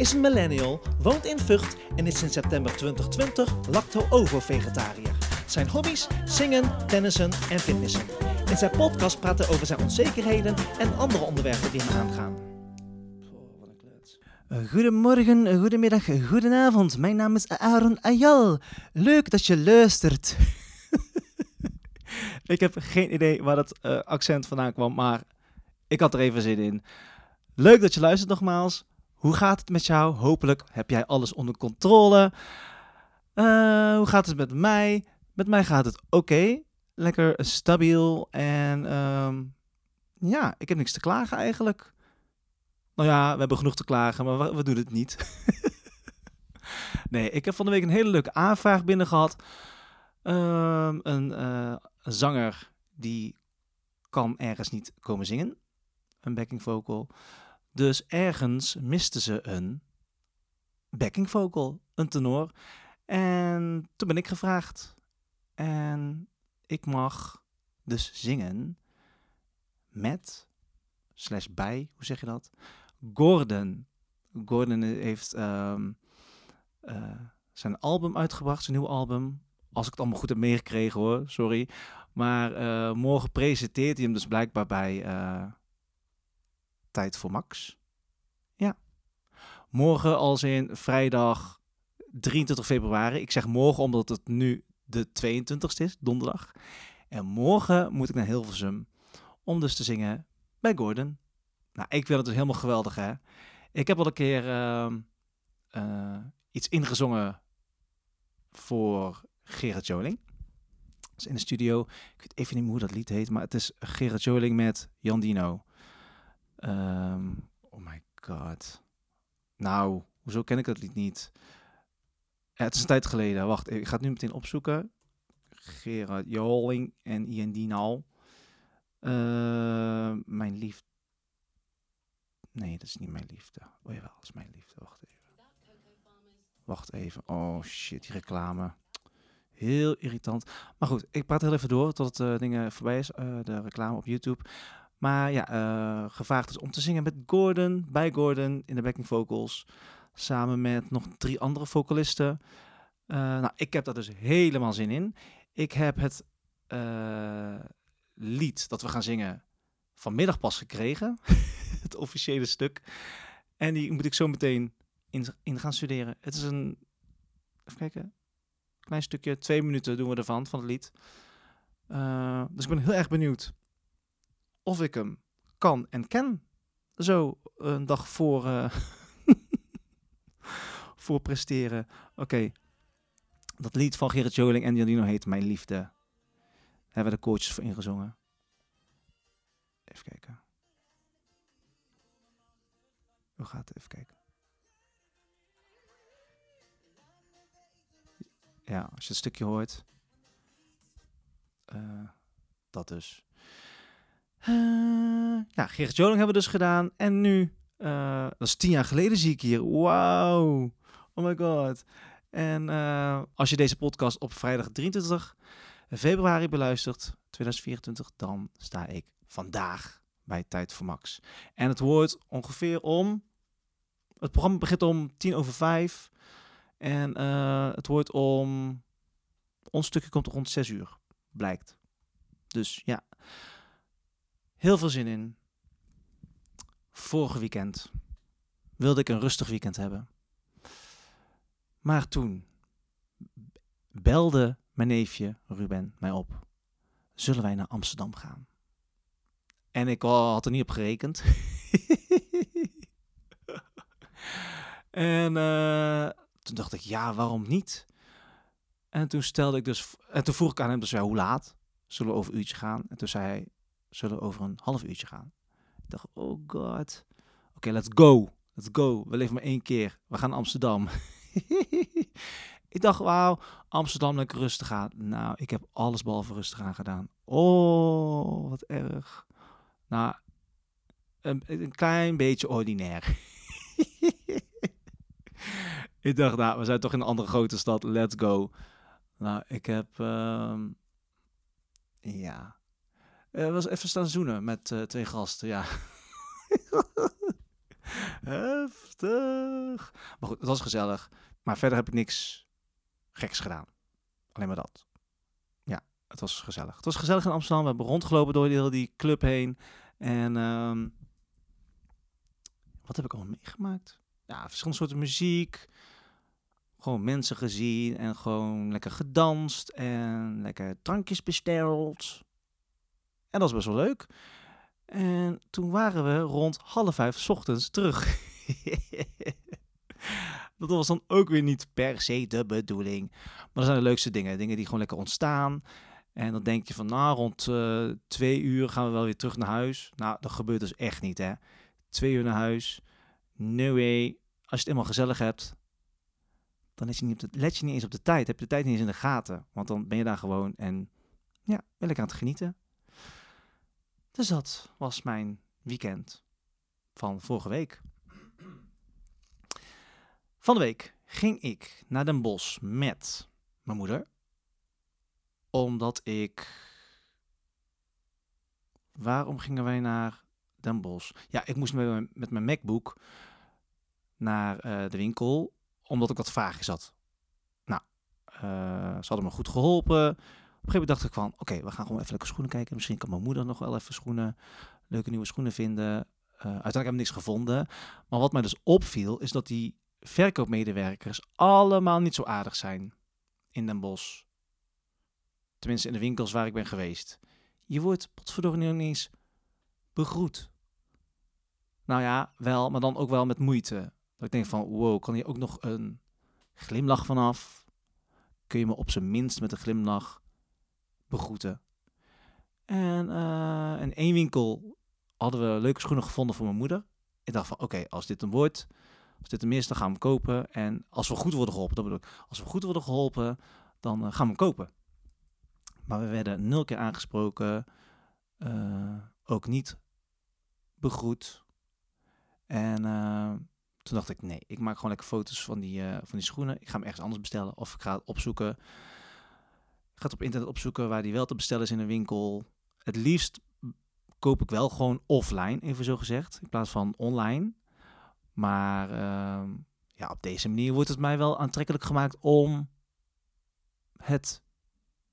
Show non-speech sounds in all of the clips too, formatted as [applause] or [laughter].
is een millennial, woont in Vught en is sinds september 2020 lacto-ovo-vegetariër. Zijn hobby's? Zingen, tennissen en fitnessen. In zijn podcast praat hij over zijn onzekerheden en andere onderwerpen die hem aangaan. Goedemorgen, goedemiddag, goedenavond. Mijn naam is Aaron Ayal. Leuk dat je luistert. [laughs] ik heb geen idee waar dat eh, accent vandaan kwam, maar ik had er even zin in. Leuk dat je luistert nogmaals. Hoe gaat het met jou? Hopelijk heb jij alles onder controle. Eh, hoe gaat het met mij? Met mij gaat het oké. Lekker stabiel. En ehm, ja, ik heb niks te klagen eigenlijk. Nou ja, we hebben genoeg te klagen, maar we, doen het niet. [laughs] nee, ik heb van de week een hele leuke aanvraag binnen gehad. Ehm, een, eh, een zanger die kan ergens niet komen zingen. Een backing vocal. Dus ergens misten ze een backing vocal, een tenor. En toen ben ik gevraagd. En ik mag dus zingen met, slash bij, hoe zeg je dat? Gordon. Gordon heeft ehm, eh, zijn album uitgebracht, zijn nieuw album. Als ik het allemaal goed heb meegekregen hoor, sorry. Maar eh, morgen presenteert hij hem dus blijkbaar bij eh, Tijd voor Max. Ja. Morgen als in vrijdag 23 februari. Ik zeg morgen omdat het nu de 22ste is, donderdag. En morgen moet ik naar Hilversum om dus te zingen bij Gordon. Nou, ik vind het dus helemaal geweldig, hè. Ik heb al een keer uh, uh, iets ingezongen voor Gerard Joling. Dus in de studio. Ik weet even niet meer hoe dat lied heet, maar het is Gerard Joling met Jan Dino. Um, oh my god. Nou, hoezo ken ik dat lied niet? Het is een tijd geleden. Wacht, ik ga het nu meteen opzoeken. Gerard Joling en Ian Dino. Uh, mijn liefde. Nee, dat is niet mijn liefde. Oh jawel, dat is mijn liefde. Wacht even. Wacht even. Oh shit, die reclame. Heel irritant. Maar goed, ik praat heel even door tot het uh, dingen voorbij is. Uh, de reclame op YouTube. Maar ja, uh, gevraagd is om te zingen met Gordon, bij Gordon in de backing vocals. Samen met nog drie andere vocalisten. nou, ik heb daar dus helemaal zin in. Ik heb het lied dat we gaan zingen vanmiddag pas gekregen. [laughs] het officiële stuk. En die moet ik zo meteen in, in gaan studeren. Het is een, even kijken, klein stukje, twee minuten doen we ervan, van het lied. Dus ik ben heel erg benieuwd of ik hem kan en ken. Zo een dag voor, uh, [laughs] voor presteren. Oké, dat lied van Gerrit Joling en Janino heet Mijn Liefde. Daar hebben de koortjes voor ingezongen. Even kijken. Hoe gaat het? Even kijken. Ja, als je het stukje hoort. Uh, dat dus. Uh, ja, Gerrit Joling hebben we dus gedaan. En nu, uh, dat is tien jaar geleden zie ik hier. Wauw. Oh my god. En uh, als je deze podcast op vrijdag 23 februari beluistert, 2024, dan sta ik vandaag bij Tijd voor Max. En het wordt ongeveer om. Het programma begint om tien over vijf. En het wordt om. Ons stukje komt rond zes uur, blijkt. Dus ja. Heel veel zin in. Vorige weekend wilde ik een rustig weekend hebben. Maar toen belde mijn neefje Ruben mij op. Zullen wij naar Amsterdam gaan? En ik had er niet op gerekend. [laughs] en uh, toen dacht ik, ja, waarom niet? En toen stelde ik dus, en toen vroeg ik aan hem dus, ja, hoe laat? Zullen we over uurtje gaan? En toen zei hij, zullen over een half uurtje gaan? Ik dacht, oh god. Oké, let's go. Let's go. We leven maar één keer. We gaan naar Amsterdam. [laughs] ik dacht, wauw, Amsterdam lekker rustig aan. Nou, ik heb alles behalve rustig aan gedaan. Oh, wat erg. Nou, een, klein beetje ordinair. [laughs] ik dacht, nou, we zijn toch in een andere grote stad. Let's go. Nou, ik heb... Uh, ja... Uh, was even staan zoenen met uh, twee gasten, ja. [laughs] Heftig. Maar goed, het was gezellig. Maar verder heb ik niks geks gedaan. Alleen maar dat. Ja, het was gezellig. Het was gezellig in Amsterdam. We hebben rondgelopen door die club heen. En ehm, wat heb ik allemaal meegemaakt? Ja, verschillende soorten muziek. Gewoon mensen gezien en gewoon lekker gedanst en lekker drankjes besteld. En dat was best wel leuk. En toen waren we rond half vijf ochtends terug. [laughs] dat was dan ook weer niet per se de bedoeling. Maar dat zijn de leukste dingen. Dingen die gewoon lekker ontstaan. En dan denk je van, nou, rond eh, twee uur gaan we wel weer terug naar huis. Nou, dat gebeurt dus echt niet, hè. Twee uur naar huis. No. Als je het eenmaal gezellig hebt, dan let je, niet op let je niet eens op de tijd. Heb je de tijd niet eens in de gaten. Want dan ben je daar gewoon en ja, ben lekker aan het genieten. Dus dat was mijn weekend van vorige week. Van de week ging ik naar Den Bosch met mijn moeder. Omdat ik... Waarom gingen wij naar Den Bosch? Ja, ik moest met mijn, MacBook naar eh, de winkel, omdat ik wat vragen zat. Nou, eh, ze hadden me goed geholpen. Een gegeven moment dacht ik van, oké, we gaan gewoon even lekker schoenen kijken. Misschien kan mijn moeder nog wel even schoenen, leuke nieuwe schoenen vinden. Eh, uiteindelijk heb ik niks gevonden. Maar wat mij dus opviel, is dat die verkoopmedewerkers allemaal niet zo aardig zijn in Den Bosch. Tenminste, in de winkels waar ik ben geweest. Je wordt potverdorie niet eens begroet. Nou ja, wel, maar dan ook wel met moeite. Dat ik denk van, wow, kan hier ook nog een glimlach vanaf? Kun je me op zijn minst met een glimlach begroeten? En eh, in één winkel hadden we leuke schoenen gevonden voor mijn moeder. Ik dacht van, oké, als dit een wordt, als dit een is, dan gaan we hem kopen. En als we goed worden geholpen, dat bedoel ik, als we goed worden geholpen, dan eh, gaan we hem kopen. Maar we werden nul keer aangesproken, eh, ook niet begroet. En toen dacht ik, nee, ik maak gewoon lekker foto's van die, van die schoenen. Ik ga hem ergens anders bestellen of ik ga het opzoeken. Ik ga het op internet opzoeken waar die wel te bestellen is in een winkel. Het liefst koop ik wel gewoon offline, even zo gezegd, in plaats van online. Maar ehm, ja, op deze manier wordt het mij wel aantrekkelijk gemaakt om het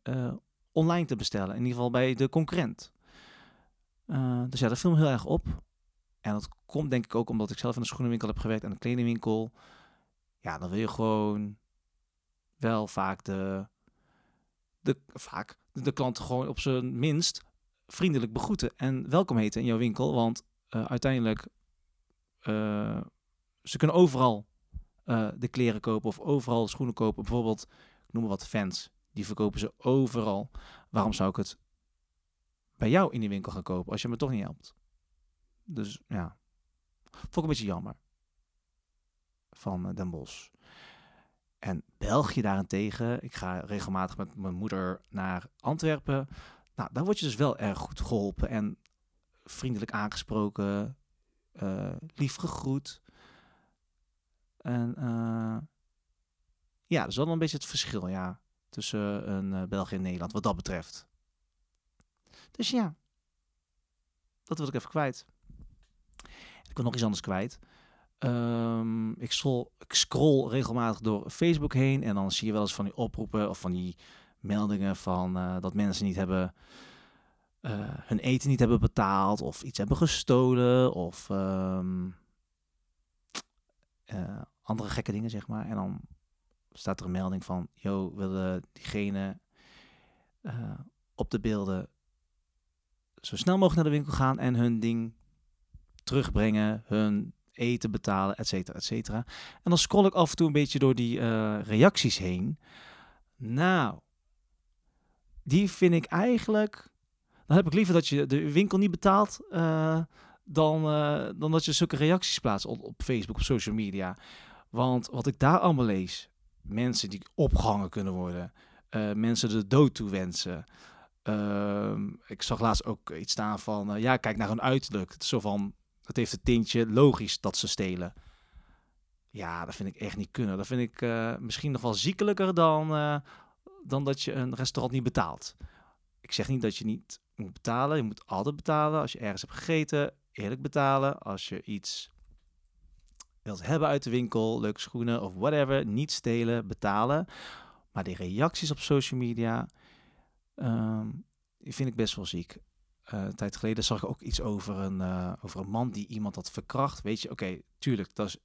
eh, online te bestellen. In ieder geval bij de concurrent. Eh, dus ja, dat viel me heel erg op. En dat komt denk ik ook omdat ik zelf in een schoenenwinkel heb gewerkt en een kledingwinkel. Ja, dan wil je gewoon wel vaak de, de, vaak de klant gewoon op zijn minst vriendelijk begroeten en welkom heten in jouw winkel. Want eh, uiteindelijk, uh, ze kunnen overal uh, de kleren kopen of overal schoenen kopen. Bijvoorbeeld, ik noem maar wat fans, die verkopen ze overal. Waarom zou ik het bij jou in die winkel gaan kopen als je me toch niet helpt? Dus ja, vond ik een beetje jammer van Den Bosch. En België daarentegen, ik ga regelmatig met mijn moeder naar Antwerpen. Nou, daar word je dus wel erg goed geholpen en vriendelijk aangesproken, uh, lief gegroet. En uh, ja, dat is wel een beetje het verschil ja, tussen een uh, België en Nederland wat dat betreft. Dus ja, dat wil ik even kwijt. Ik wil nog iets anders kwijt. Um, ik, scroll, ik, scroll, regelmatig door Facebook heen en dan zie je wel eens van die oproepen of van die meldingen van uh, dat mensen niet hebben uh, hun eten niet hebben betaald of iets hebben gestolen of um, uh, andere gekke dingen zeg maar. En dan staat er een melding van, yo, willen diegene op de beelden zo snel mogelijk naar de winkel gaan en hun ding terugbrengen, hun eten betalen, et cetera, et cetera. En dan scroll ik af en toe een beetje door die uh, reacties heen. Nou, die vind ik eigenlijk... Dan heb ik liever dat je de winkel niet betaalt... Uh, dan, uh, dan dat je zulke reacties plaatst op, Facebook, op social media. Want wat ik daar allemaal lees... Mensen die opgehangen kunnen worden... mensen de dood toewensen... Uh, ik zag laatst ook iets staan van, uh, ja, kijk naar hun uiterlijk. Zo van, het heeft een tintje logisch dat ze stelen. Ja, dat vind ik echt niet kunnen. Dat vind ik uh, misschien nog wel ziekelijker dan, dan dat je een restaurant niet betaalt. Ik zeg niet dat je niet moet betalen. Je moet altijd betalen. Als je ergens hebt gegeten, eerlijk betalen. Als je iets wilt hebben uit de winkel, leuke schoenen of whatever, niet stelen, betalen. Maar die reacties op social media, ehm, die vind ik best wel ziek. Eh, een tijd geleden zag ik ook iets over een, eh, over een man die iemand had verkracht. Weet je, oké, tuurlijk, dat is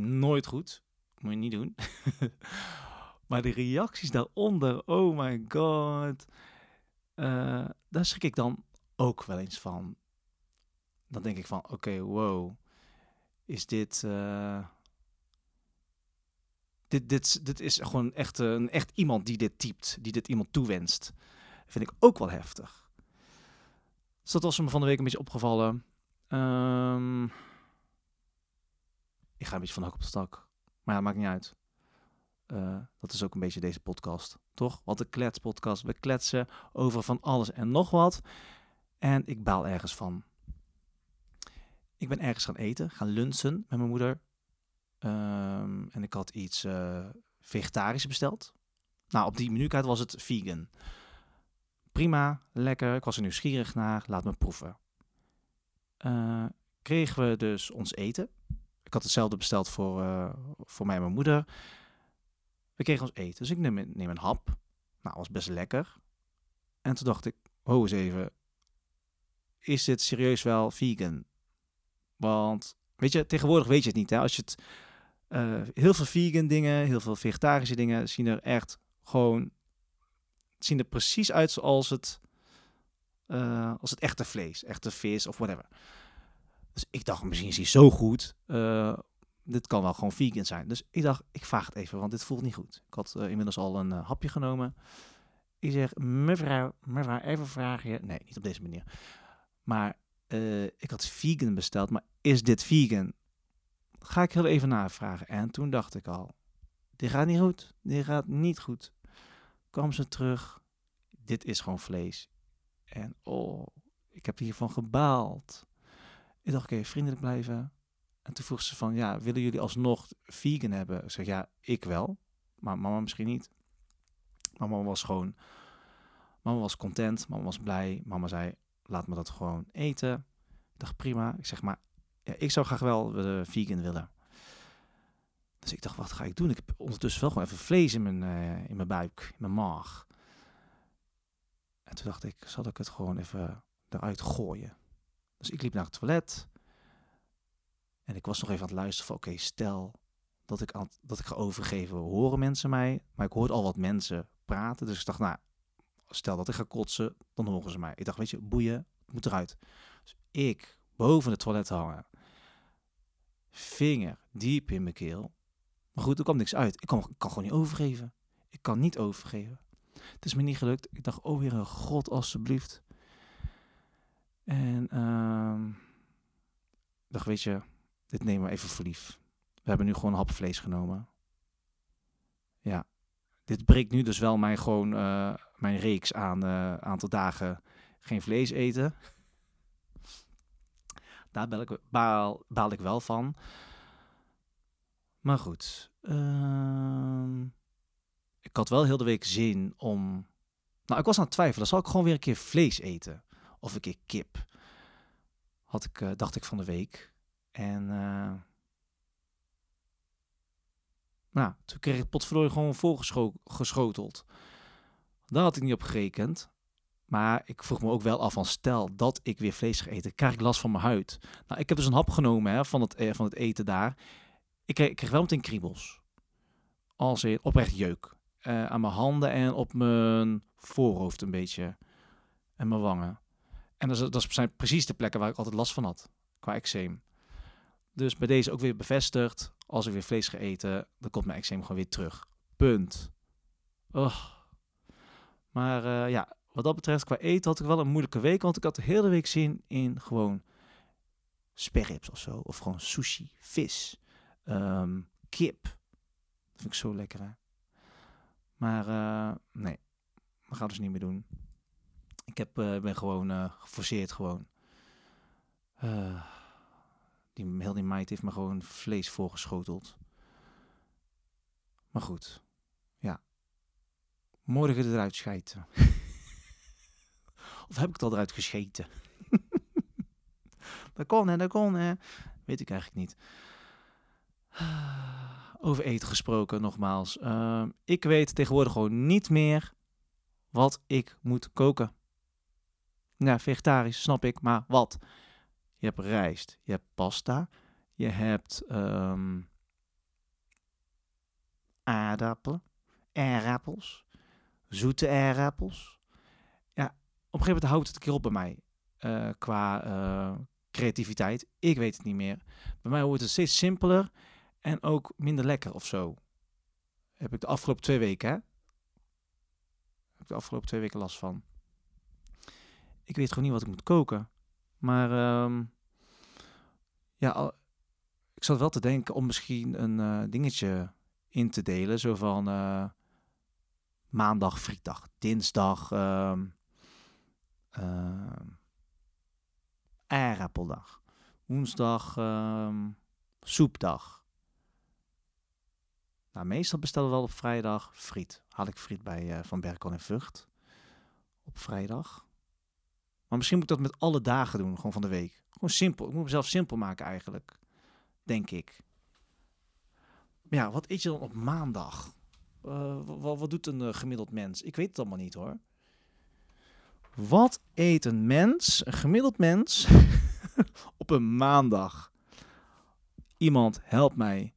nooit goed. Moet je niet doen. [laughs] maar de reacties daaronder, oh my god. eh, daar schrik ik dan ook wel eens van. Dan denk ik van, oké, wow. Is dit... dit, dit, dit is gewoon echt een echt iemand die dit typt, die dit iemand toewenst. Vind ik ook wel heftig. Dus dat was me van de week een beetje opgevallen. Ehm, ik ga een beetje van de hak op de stak. Maar ja, maakt niet uit. Eh, dat is ook een beetje deze podcast, toch? Want de kletspodcast. We kletsen over van alles en nog wat. En ik baal ergens van. Ik ben ergens gaan eten, gaan lunchen met mijn moeder. Ehm, en ik had iets eh, vegetarisch besteld. Nou, op die menukaart was het vegan. Prima, lekker. Ik was er nieuwsgierig naar. Laat me proeven. Eh, kregen we dus ons eten. Ik had hetzelfde besteld voor, eh, voor mij en mijn moeder. We kregen ons eten. Dus ik neem, neem een hap. Nou, was best lekker. En toen dacht ik, ho eens even. Is dit serieus wel vegan? Want, weet je, tegenwoordig weet je het niet. Hè? Als je het, eh, heel veel vegan dingen, heel veel vegetarische dingen zien er echt gewoon, zien er precies uit zoals het, eh, als het echte vlees, echte vis of whatever. Dus ik dacht, misschien is hij zo goed. eh, dit kan wel gewoon vegan zijn. Dus ik dacht, ik vraag het even, want dit voelt niet goed. Ik had eh, inmiddels al een hapje genomen. Ik zeg, mevrouw, mevrouw, even vragen je. Nee, niet op deze manier. Maar ik had vegan besteld, maar is dit vegan? Ga ik heel even navragen. En toen dacht ik al, dit gaat niet goed. Dit gaat niet goed. Kwam ze terug. Dit is gewoon vlees. En oh, ik heb hiervan gebaald. Ik dacht, oké, vriendelijk blijven. En toen vroeg ze van, ja, willen jullie alsnog vegan hebben? Ik zeg, ja, ik wel. Maar mama misschien niet. Mama was gewoon... Mama was content. Mama was blij. Mama zei, laat me dat gewoon eten. Ik dacht, prima. Ik zeg, maar ja, ik zou graag wel eh, vegan willen. Dus ik dacht, wat ga ik doen? Ik heb ondertussen wel gewoon even vlees in mijn, eh, in mijn buik, in mijn maag. En toen dacht ik, zal ik het gewoon even eruit gooien? Dus ik liep naar het toilet. En ik was nog even aan het luisteren van, oké, stel dat ik, dat ik ga overgeven, horen mensen mij? Maar ik hoorde al wat mensen praten. Dus ik dacht, nou, stel dat ik ga kotsen, dan horen ze mij. Ik dacht, weet je, boeien, het moet eruit. Dus ik boven het toilet hangen. Vinger diep in mijn keel. Maar goed, er kwam niks uit. Ik kan, kan gewoon niet overgeven. Ik kan niet overgeven. Het is me niet gelukt. Ik dacht, oh Heere God, alstublieft. En ehm, dacht, weet je, dit nemen we even voor lief. We hebben nu gewoon een hap vlees genomen. Ja, dit breekt nu dus wel mijn, gewoon, eh, mijn reeks aan eh, aantal dagen geen vlees eten. Daar baal ik, baal ik wel van. Maar goed. ehm, ik had wel heel de week zin om... Nou, ik was aan het twijfelen. Zal ik gewoon weer een keer vlees eten? Of een keer kip? Had ik, eh, dacht ik van de week. En... eh, nou, toen kreeg ik potverdorie gewoon volgeschoteld. Daar had ik niet op gerekend. Maar ik vroeg me ook wel af van stel dat ik weer vlees ga eten, krijg ik last van mijn huid. Nou, ik heb dus een hap genomen hè, van, het, eh, van het eten daar. Ik kreeg, wel meteen kriebels. Als in oprecht jeuk. Eh, aan mijn handen en op mijn voorhoofd een beetje. En mijn wangen. En dat, dat zijn precies de plekken waar ik altijd last van had. Qua eczeem. Dus bij deze ook weer bevestigd. Als ik weer vlees ga eten, dan komt mijn eczeem gewoon weer terug. Punt. Maar eh, ja, wat dat betreft, qua eten had ik wel een moeilijke week. Want ik had de hele week zin in gewoon sperrips of zo. Of gewoon sushi, vis, ehm, kip. Dat vind ik zo lekker, hè. Maar uh, nee, we gaan dus niet meer doen. Ik heb, uh, ben gewoon uh, geforceerd gewoon. Die, heel die meid heeft me gewoon vlees voorgeschoteld. Maar goed, ja. Morgen eruit schijten. [laughs] of heb ik het al eruit gescheten? [laughs] dat kon hè, dat kon hè. Weet ik eigenlijk niet. [sighs] Over eten gesproken, nogmaals. Ehm, ik weet tegenwoordig gewoon niet meer wat ik moet koken. Ja, vegetarisch, snap ik, maar wat? Je hebt rijst, je hebt pasta, je hebt ehm, aardappelen, aardappels, zoete aardappels. Ja, op een gegeven moment houdt het een keer op bij mij eh, qua eh, creativiteit. Ik weet het niet meer. Bij mij wordt het steeds simpeler en ook minder lekker of zo. Heb ik de afgelopen twee weken, hè? Heb ik de afgelopen twee weken last van. Ik weet gewoon niet wat ik moet koken. Maar ehm, ja, ik zat wel te denken om misschien een eh, dingetje in te delen. Zo van eh, maandag frietdag, dinsdag ehm, aardappeldag, woensdag ehm, soepdag. Nou, meestal bestellen we wel op vrijdag friet. Haal ik friet bij eh, Van Berkel en Vught op vrijdag. Maar misschien moet ik dat met alle dagen doen, gewoon van de week. Gewoon simpel. Ik moet mezelf simpel maken eigenlijk, denk ik. Ja, wat eet je dan op maandag? wat, wat doet een eh, gemiddeld mens? Ik weet het allemaal niet hoor. Wat eet een mens, een gemiddeld mens, [laughs] op een maandag? Iemand, help mij.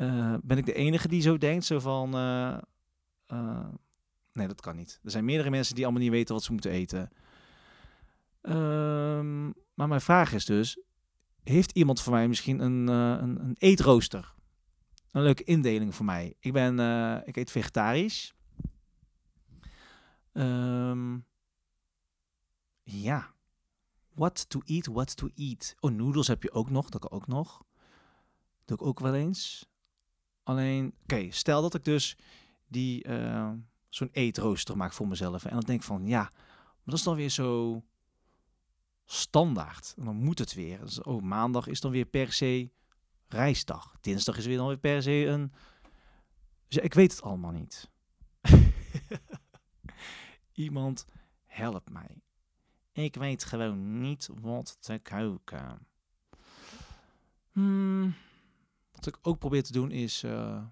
Eh, ben ik de enige die zo denkt? Zo van. eh, eh, nee, dat kan niet. Er zijn meerdere mensen die allemaal niet weten wat ze moeten eten. Ehm, maar mijn vraag is dus: heeft iemand voor mij misschien een, een, een eetrooster? Een leuke indeling voor mij. Ik ben, ik eet vegetarisch. Ehm, ja. What to eat, what to eat. Oh, noedels heb je ook nog. Dat kan ook nog. Doe ik ook wel eens. Alleen, oké, stel dat ik dus die eh, zo'n eetrooster maak voor mezelf. En dan denk ik van, ja, maar dat is dan weer zo standaard. En dan moet het weer. Dus, oh, maandag is dan weer per se reisdag. Dinsdag is weer dan weer per se een... Dus ik weet het allemaal niet. [laughs] Iemand help mij. Ik weet gewoon niet wat te koken. Hmm, wat ik ook probeer te doen is eh,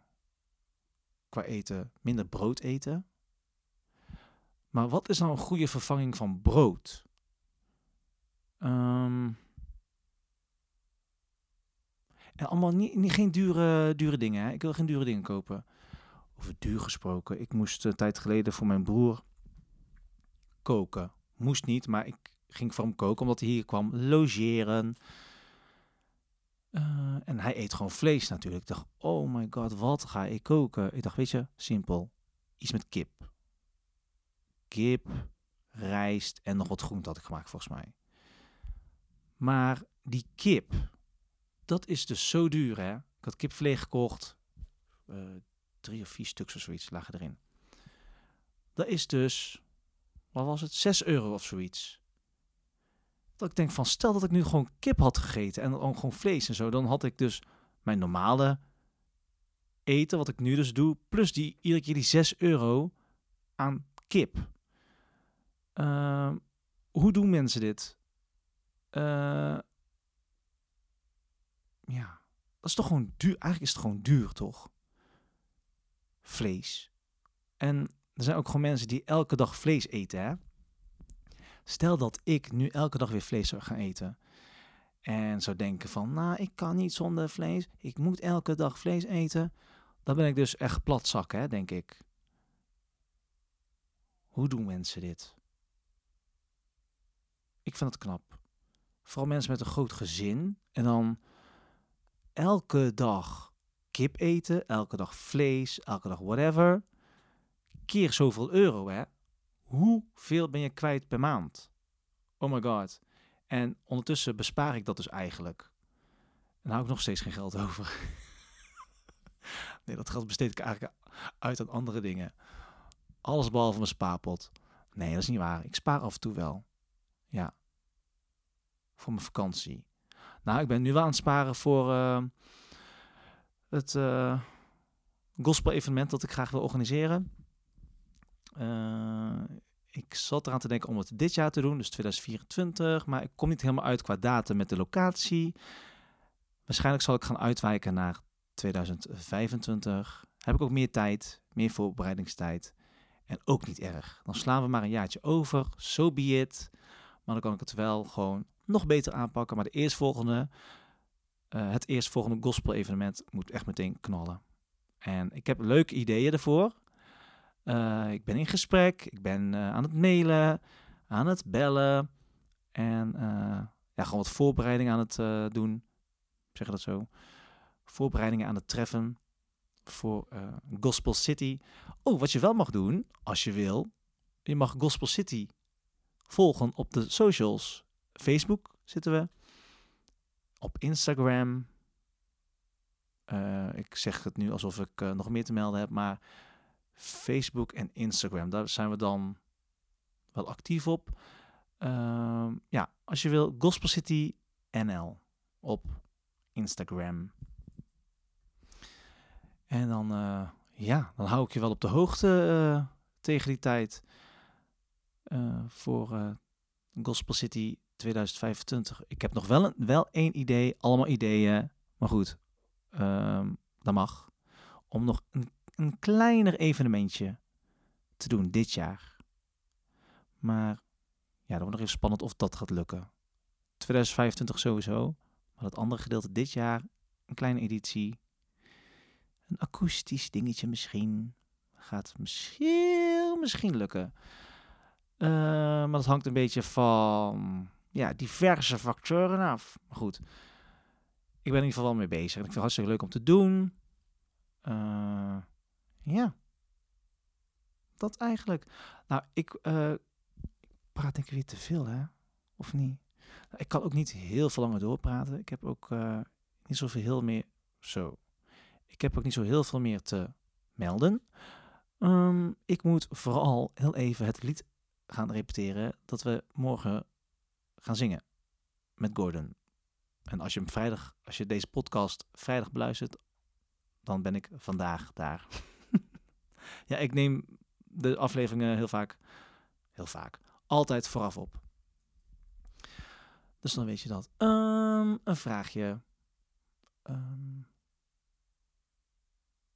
qua eten minder brood eten. Maar wat is nou een goede vervanging van brood? Ehm, en allemaal niet, niet, geen dure, dure dingen. Hè? Ik wil geen dure dingen kopen. Over duur gesproken. Ik moest een tijd geleden voor mijn broer koken. Moest niet, maar ik ging voor hem koken omdat hij hier kwam logeren. En hij eet gewoon vlees natuurlijk. Ik dacht, oh my god, wat ga ik koken? Ik dacht, weet je, simpel. Iets met kip. Kip, rijst en nog wat groente had ik gemaakt volgens mij. Maar die kip, dat is dus zo duur hè. Ik had kipvlees gekocht. Uh, drie of vier stuks of zoiets lagen erin. Dat is dus, wat was het, 6 euro of zoiets. Dat ik denk van, stel dat ik nu gewoon kip had gegeten en dan gewoon vlees en zo, dan had ik dus mijn normale eten, wat ik nu dus doe, plus die iedere keer die 6 euro aan kip. Uh, hoe doen mensen dit? Uh, ja, dat is toch gewoon duur. Eigenlijk is het gewoon duur, toch? Vlees. En er zijn ook gewoon mensen die elke dag vlees eten, hè? Stel dat ik nu elke dag weer vlees zou gaan eten. En zou denken van, nou, ik kan niet zonder vlees. Ik moet elke dag vlees eten. Dan ben ik dus echt platzak, hè, denk ik. Hoe doen mensen dit? Ik vind het knap. Vooral mensen met een groot gezin. En dan elke dag kip eten, elke dag vlees, elke dag whatever. Keer zoveel euro, hè? Hoeveel ben je kwijt per maand? Oh my god. En ondertussen bespaar ik dat dus eigenlijk. En hou ik nog steeds geen geld [laughs] over. nee, dat geld besteed ik eigenlijk uit aan andere dingen. Alles behalve mijn spaarpot. Nee, dat is niet waar. Ik spaar af en toe wel. Ja. Voor mijn vakantie. Nou, ik ben nu wel aan het sparen voor uh, het uh, gospel evenement dat ik graag wil organiseren. Uh, ik zat eraan te denken om het dit jaar te doen, dus 2024. Maar ik kom niet helemaal uit qua datum met de locatie. Waarschijnlijk zal ik gaan uitwijken naar 2025 heb ik ook meer tijd, meer voorbereidingstijd. En ook niet erg. Dan slaan we maar een jaartje over, so be it. Maar dan kan ik het wel gewoon nog beter aanpakken. Maar de eerstvolgende, uh, het eerstvolgende gospel evenement moet echt meteen knallen. En ik heb leuke ideeën ervoor. Uh, ik ben in gesprek, ik ben uh, aan het mailen, aan het bellen. En ja, gewoon wat voorbereidingen aan het doen. Zeg dat zo? Voorbereidingen aan het treffen voor Gospel City. Oh, wat je wel mag doen, als je wil, je mag Gospel City volgen op de socials. Facebook zitten we, op Instagram. Ik zeg het nu alsof ik nog meer te melden heb, maar Facebook en Instagram, daar zijn we dan wel actief op. Uh, ja, als je wil, Gospel City NL op Instagram. En dan, uh, ja, dan hou ik je wel op de hoogte uh, tegen die tijd uh, voor Gospel City 2025. Ik heb nog wel, een, wel één idee, allemaal ideeën, maar goed, ehm, dat mag. Om nog een, een kleiner evenementje te doen dit jaar. Maar ja, dan wordt nog even spannend of dat gaat lukken. 2025 sowieso, maar het andere gedeelte dit jaar, een kleine editie een akoestisch dingetje misschien. Gaat misschien, misschien lukken. Uh, maar dat hangt een beetje van ja, diverse factoren af. Maar goed, ik ben in ieder geval wel mee bezig. Ik vind het hartstikke leuk om te doen. Uh, ja, dat eigenlijk. Nou, ik uh, praat denk ik weer te veel, hè? Of niet? Nou, ik kan ook niet heel veel langer doorpraten. Ik heb ook niet zoveel heel meer... Zo, ik heb ook niet zo heel veel meer te melden. Um, ik moet vooral heel even het lied gaan repeteren dat we morgen gaan zingen met Gordon. En als je hem vrijdag, als je deze podcast vrijdag beluistert, dan ben ik vandaag daar. Ja, ik neem de afleveringen heel vaak, heel vaak, altijd vooraf op. Dus dan weet je dat. Um, een vraagje. Um,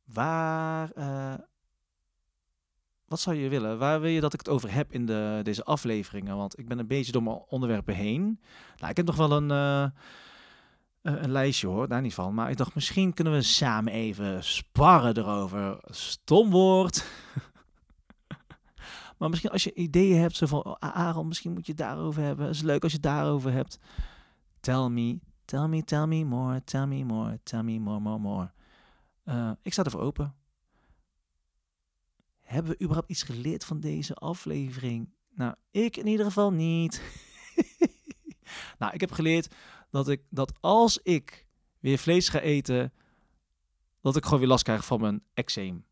Waar, uh, wat zou je willen? Waar wil je dat ik het over heb in de, deze afleveringen? Want ik ben een beetje door mijn onderwerpen heen. Nou, ik heb nog wel een, uh, een lijstje hoor, daar niet van. Maar ik dacht, misschien kunnen we samen even sparren erover. Stom woord. [laughs] maar misschien als je ideeën hebt, zo van, oh, Aaron, misschien moet je het daarover hebben. Het is leuk als je het daarover hebt. Tell me, tell me, tell me more, tell me more, tell me more, more, more. Uh, ik sta ervoor open. Hebben we überhaupt iets geleerd van deze aflevering? Nou, ik in ieder geval niet. [laughs] nou, ik heb geleerd dat, ik, dat als ik weer vlees ga eten, dat ik gewoon weer last krijg van mijn eczeem.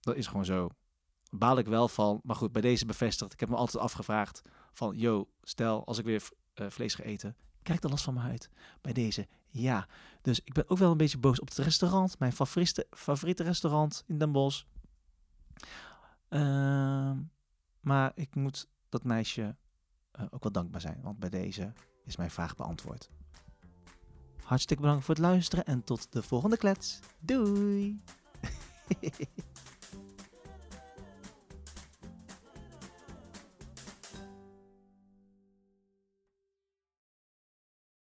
Dat is gewoon zo. Baal ik wel van. Maar goed, bij deze bevestigd. Ik heb me altijd afgevraagd van, yo, stel als ik weer uh, vlees ga eten, krijg ik er last van mijn huid? Bij deze, ja. Dus ik ben ook wel een beetje boos op het restaurant. Mijn favoriete, favoriete restaurant in Den Bosch. Uh, maar ik moet dat meisje uh, ook wel dankbaar zijn. Want bij deze is mijn vraag beantwoord. Hartstikke bedankt voor het luisteren en tot de volgende klets. Doei! [laughs]